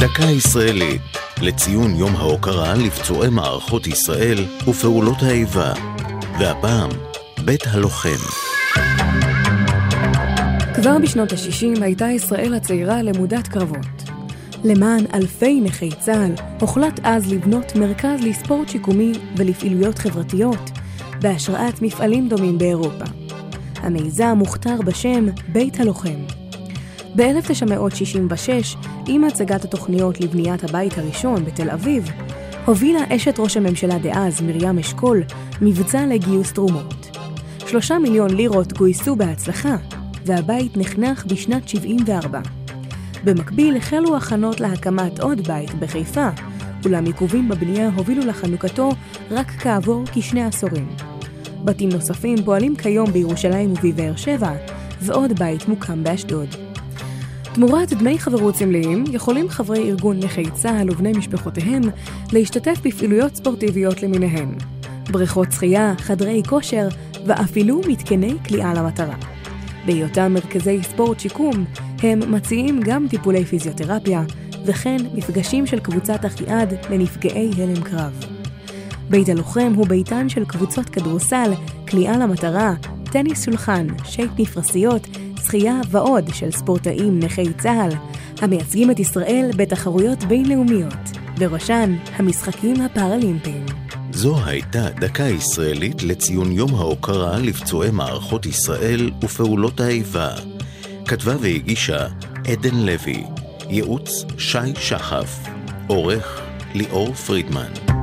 דקה ישראלית לציון יום ההוקרה לפצועי מערכות ישראל ופעולות האיבה. והפעם, בית הלוחם. כבר בשנות ה-60 הייתה ישראל הצעירה למודת קרבות. למען אלפי נכי צה"ל הוחלט אז לבנות מרכז לספורט שיקומי ולפעילויות חברתיות בהשראת מפעלים דומים באירופה. המיזם מוכתר בשם בית הלוחם. ב-1966, עם הצגת התוכניות לבניית הבית הראשון בתל אביב, הובילה אשת ראש הממשלה דאז, מרים אשכול, מבצע לגיוס תרומות. שלושה מיליון לירות גויסו בהצלחה, והבית נחנך בשנת 74. במקביל החלו הכנות להקמת עוד בית בחיפה, אולם עיכובים בבנייה הובילו לחנוכתו רק כעבור כשני עשורים. בתים נוספים פועלים כיום בירושלים ובבאר שבע, ועוד בית מוקם באשדוד. תמורת דמי חברות סמליים יכולים חברי ארגון נכי צה"ל ובני משפחותיהם להשתתף בפעילויות ספורטיביות למיניהן. בריכות שחייה, חדרי כושר ואפילו מתקני כליאה למטרה. בהיותם מרכזי ספורט שיקום, הם מציעים גם טיפולי פיזיותרפיה, וכן מפגשים של קבוצת אחיעד לנפגעי הלם קרב. בית הלוחם הוא ביתן של קבוצות כדורסל, כליאה למטרה, טניס שולחן, שייט נפרסיות, שחייה ועוד של ספורטאים נכי צה"ל, המייצגים את ישראל בתחרויות בינלאומיות, בראשן המשחקים הפראלימפיים. זו הייתה דקה ישראלית לציון יום ההוקרה לפצועי מערכות ישראל ופעולות האיבה. כתבה והגישה עדן לוי, ייעוץ שי שחף, עורך ליאור פרידמן.